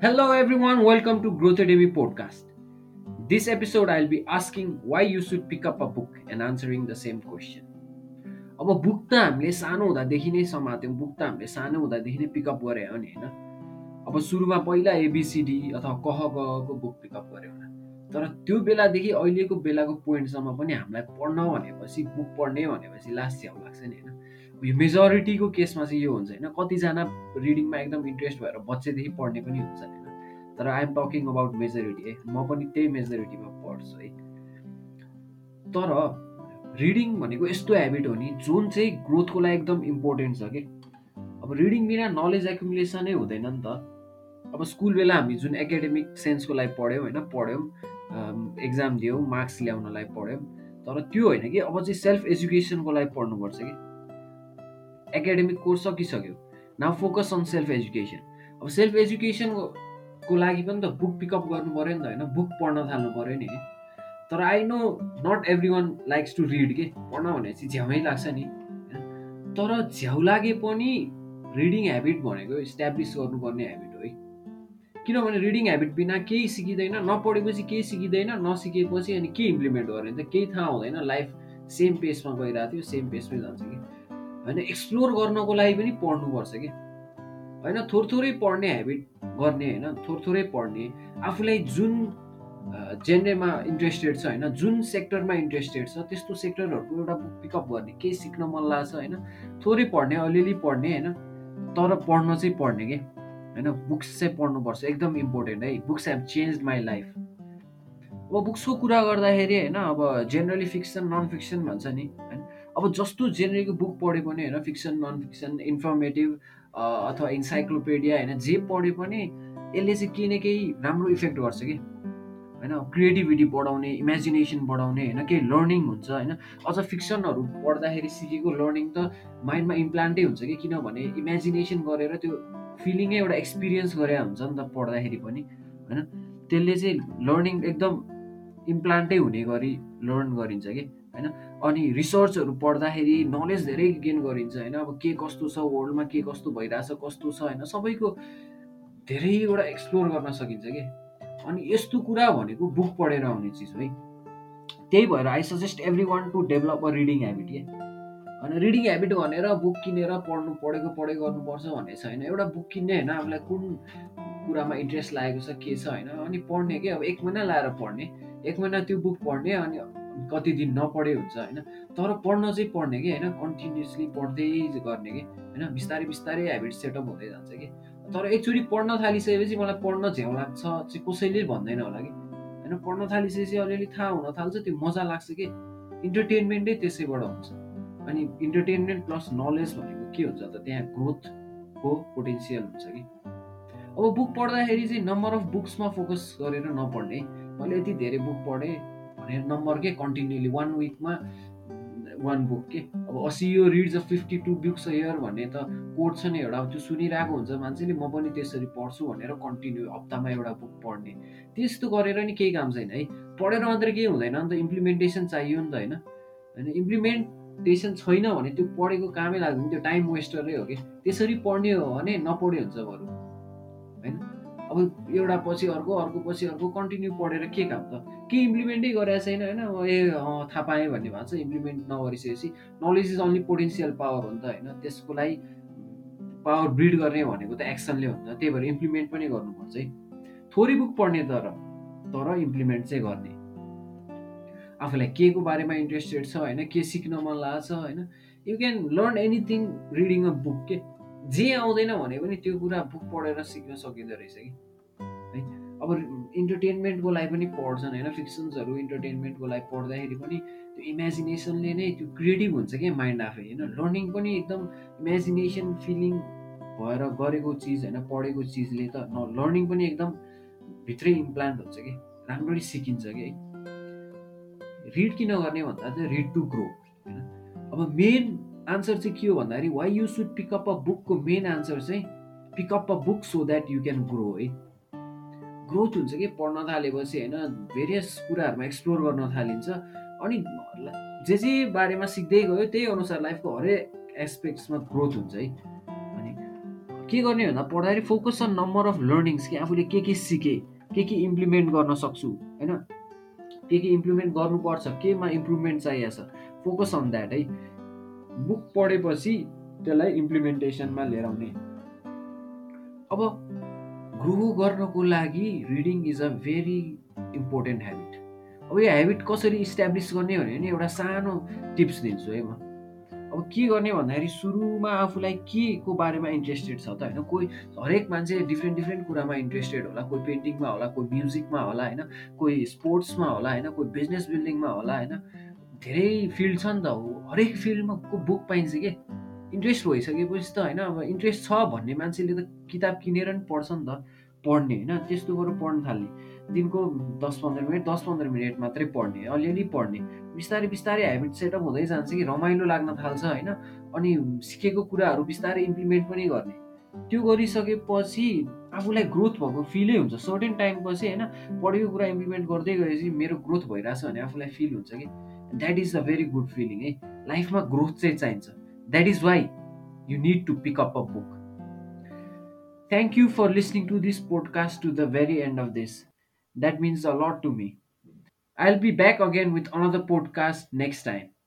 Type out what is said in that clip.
Hello, everyone. Welcome to Growth Academy podcast. This episode, I'll be asking why you should pick up a book and answering the same question. अब book त हामीले सानो हुँदादेखि नै समात्यौँ book त हामीले सानो हुँदादेखि नै पिकअप गरे हो नि होइन अब सुरुमा पहिला एबिसिडी अथवा कह गको बुक पिकअप गऱ्यो होला तर त्यो बेलादेखि अहिलेको बेलाको पोइन्टसम्म पनि हामीलाई पढ्न भनेपछि बुक पढ्ने भनेपछि लास्ट छ्याउ लाग्छ नि होइन यो मेजोरिटीको केसमा चाहिँ यो हुन्छ होइन? कतिजना रिडिङमा एकदम इन्ट्रेस्ट भएर बच्चैदेखि पढ्ने पनि हुन्छ होइन? तर आइएम टकिङ अबाउट मेजोरिटी है म पनि त्यही मेजोरिटीमा पढ्छु है? तर रिडिङ भनेको यस्तो हेबिट हो नि जुन चाहिँ ग्रोथको लागि एकदम इम्पोर्टेन्ट छ कि? अब रिडिङ बिना नलेज एकुमुलेसनै हुँदैन नि त। अब स्कुल बेला हामी जुन एकाडेमिक सेन्सको लागि पढ्यौँ होइन? पढ्यौँ एक्जाम दियौँ मार्क्स ल्याउनलाई पढ्यौँ तर त्यो होइन कि अब चाहिँ सेल्फ एजुकेसनको लागि पढ्नुपर्छ कि? एकाडेमिक कोर्स सकिसक्यो। Now focus on self education अब सेल्फ एजुकेसनको लागि पनि त बुक पिकअप गर्नु पऱ्यो नि त होइन? बुक पढ्न थाल्नु पऱ्यो नि तर I know not everyone likes to read के? पढ्न भनेपछि झ्याउमै लाग्छ नि। तर झ्याउ लागे पनि रिडिङ हेबिट भनेको इस्ट्याब्लिस गर्नुपर्ने हेबिट हो है। किनभने रिडिङ हेबिट बिना केही सिकिँदैन नपढेपछि केही सिकिँदैन नसिकेपछि अनि के इम्प्लिमेन्ट गर्ने त? केही थाहा हुँदैन। लाइफ सेम पेसमा गइरहेको थियो सेम पेसमै जान्छ कि। होइन एक्सप्लोर गर्नको लागि पनि पढ्नुपर्छ कि? होइन थोर थोरै पढ्ने हेबिट गर्ने होइन थोर थोरै पढ्ने आफूलाई जुन जेनरेमा इन्ट्रेस्टेड छ होइन जुन सेक्टरमा इन्ट्रेस्टेड छ त्यस्तो सेक्टरहरूको एउटा बुक पिकअप गर्ने केही सिक्न मन लाग्छ होइन थोरै पढ्ने अलिअलि पढ्ने होइन तर पढ्न चाहिँ पढ्ने कि? होइन बुक्स चाहिँ पढ्नुपर्छ एकदम इम्पोर्टेन्ट है books have change my life अब बुक्सको कुरा गर्दाखेरि होइन अब जेनरली फिक्सन नन फिक्सन भन्छ नि अब जस्तो जेनरलको बुक पढ्यो भने होइन फिक्सन नन फिक्सन इन्फर्मेटिभ अथवा इन्साइक्लोपेडिया होइन जे पढ्यो पनि यसले चाहिँ केही न केही राम्रो इफेक्ट गर्छ कि। होइन क्रिएटिभिटी बढाउने इमेजिनेसन बढाउने होइन केही लर्निङ हुन्छ होइन। अझ फिक्सनहरू पढ्दाखेरि सिकेको लर्निङ त माइन्डमा इम्प्लान्टै हुन्छ कि किनभने इमेजिनेसन गरेर त्यो फिलिङै एउटा एक्सपिरियन्स गरे हुन्छ नि त पढ्दाखेरि पनि होइन। त्यसले चाहिँ लर्निङ एकदम इम्प्लान्टै हुने गरी लर्न गरिन्छ कि होइन? अनि रिसर्चहरू पढ्दाखेरि नलेज धेरै गेन गरिन्छ होइन? अब के कस्तो छ वर्ल्डमा के कस्तो भइरहेछ कस्तो छ होइन? सबैको धेरैवटा एक्सप्लोर गर्न सकिन्छ कि। अनि यस्तो कुरा भनेको बुक पढेर आउने चिज है त्यही भएर I suggest everyone to develop a reading habit के अनि रिडिङ हेबिट भनेर बुक किनेर पढ्नु पढेको पढे गर्नुपर्छ भन्ने छैन। एउटा बुक किन्ने होइन? आफूलाई कुन कुरामा इन्ट्रेस्ट लागेको छ के छ होइन? अनि पढ्ने के? अब एक महिना लाएर पढ्ने। एक महिना त्यो बुक पढ्ने अनि कति दिन नपढे हुन्छ होइन? तर पढ्न चाहिँ पढ्ने कि होइन? कन्टिन्युसली पढ्दै गर्ने कि होइन? बिस्तारै बिस्तारै हेबिट सेटअप हुँदै जान्छ कि। तर एकचोटि पढ्न थालिसकेपछि मलाई पढ्न झ्याउ लाग्छ चाहिँ कसैले भन्दैन होला कि। होइन पढ्न थालिसकेपछि अलिअलि थाहा हुन थाल्छ त्यो मजा लाग्छ कि। इन्टरटेनमेन्टै त्यसैबाट हुन्छ। अनि इन्टरटेनमेन्ट प्लस नलेज भनेको के हुन्छ त? त्यहाँ ग्रोथको पोटेन्सियल हुन्छ कि। अब बुक पढ्दाखेरि चाहिँ नम्बर अफ बुक्समा फोकस गरेर नपढ्ने। मैले यति धेरै बुक पढेँ भनेर नम्बर के कन्टिन्युली वान विकमा वान बुक के? अब असी यो reads of fifty two books a year भन्ने त कोड छ नि एउटा त्यो सुनिरहेको हुन्छ मान्छेले म पनि त्यसरी पढ्छु भनेर कन्टिन्यू हप्तामा एउटा बुक पढ्ने। त्यस्तो गरेर नि केही काम छैन है। पढेर मात्रै केही हुँदैन नि त इम्प्लिमेन्टेसन चाहियो नि त होइन। होइन इम्प्लिमेन्टेसन छैन भने त्यो पढेको कामै लाग्दैन त्यो टाइम वेस्टरै हो कि? त्यसरी पढ्ने हो भने नपढे हुन्छ बरु। होइन? अब एउटा पछि अर्को अर्को पछि अर्को कन्टिन्यू पढेर के काम त के इम्प्लिमेन्टै गरेको छैन होइन? ए थाहा पाएँ भन्ने भएको छ implement नगरिसकेपछि knowledge is only potential power हो नि त होइन? त्यसको लागि पावर ब्रिड गर्ने भनेको त एक्सनले हुन्छ त्यही भएर इम्प्लिमेन्ट पनि गर्नुपर्छ है। थोरै बुक पढ्ने तर तर इम्प्लिमेन्ट चाहिँ गर्ने। आफूलाई के को बारेमा इन्ट्रेस्टेड छ होइन? के सिक्न मन लागेको छ होइन? You can learn anything reading a book के? जे आउँदैन भने पनि त्यो कुरा बुक पढेर सिक्न सकिँदो रहेछ कि? है? अब इन्टरटेनमेन्टको लागि पनि पढ्छन् होइन? फिक्सन्सहरू इन्टरटेनमेन्टको लागि पढ्दाखेरि पनि त्यो इमेजिनेसनले नै त्यो क्रिएटिभ हुन्छ क्या माइन्ड आफै होइन? लर्निङ पनि एकदम इमेजिनेसन फिलिङ भएर गरेको चिज होइन? पढेको चिजले त न लर्निङ पनि एकदम भित्रै इम्प्लान्ट हुन्छ कि? राम्ररी सिकिन्छ कि है? रिड किन गर्ने भन्दा चाहिँ रिड टु ग्रो होइन? अब मेन आन्सर चाहिँ के हो भन्दाखेरि why you should pick up a बुकको मेन आन्सर चाहिँ pick up a book so that you can grow है। ग्रोथ हुन्छ कि पढ्न थालेपछि होइन भेरियस कुराहरूमा एक्सप्लोर गर्न थालिन्छ। अनि जे जे बारेमा सिक्दै गयो त्यही अनुसार लाइफको हरेक एस्पेक्ट्समा ग्रोथ हुन्छ है। अनि के गर्ने भन्दा पढ्दाखेरि focus on number of learnings कि आफूले के के सिकेँ के के इम्प्लिमेन्ट गर्न सक्छु होइन। के के इम्प्लिमेन्ट गर्नुपर्छ केमा इम्प्रुभमेन्ट चाहिएको छ। फोकस अन द्याट है। बुक पढेपछि त्यसलाई इम्प्लिमेन्टेसनमा लिएर आउने। अब ग्रो गर्नको लागि reading is a very important habit अब यो हेबिट कसरी इस्ट्याब्लिस गर्ने भने एउटा सानो टिप्स दिन्छु है म। अब के गर्ने भन्दाखेरि सुरुमा आफूलाई के को बारेमा इन्ट्रेस्टेड छ त होइन? कोही हरेक मान्छे डिफ्रेन्ट डिफ्रेन्ट कुरामा इन्ट्रेस्टेड होला कोही पेन्टिङमा होला कोही म्युजिकमा होला होइन कोही स्पोर्ट्समा होला होइन कोही बिजनेस बिल्डिङमा होला होइन। धेरै फिल्ड छ नि त हरेक फिल्डमा को बुक पाइन्छ कि? इन्ट्रेस्ट भइसकेपछि त होइन अब इन्ट्रेस्ट छ भन्ने मान्छेले त किताब किनेर नि पढ्छ नि त पढ्ने होइन त्यस्तो गरेर पढ्न थाल्ने। दिनको दस पन्ध्र मिनट दस पन्ध्र मिनट मात्रै पढ्ने अलिअलि पढ्ने। बिस्तारै बिस्तारै हेबिट सेटअप हुँदै जान्छ कि रमाइलो लाग्न थाल्छ होइन अनि सिकेको कुराहरू बिस्तारै इम्प्लिमेन्ट पनि गर्ने। त्यो गरिसकेपछि आफूलाई ग्रोथ भएको फिलै हुन्छ। सर्टेन टाइमपछि होइन पढेको कुरा इम्प्लिमेन्ट गर्दै गएपछि मेरो ग्रोथ भइरहेछ भने आफूलाई फिल हुन्छ कि। That is a very good feeling है लाइफमा ग्रोथ चाहिँ चाहिन्छ that is why you need to pick up a book Thank you for listening to this podcast to the very end of this. That means a lot to me. I'll be back again with another podcast next time.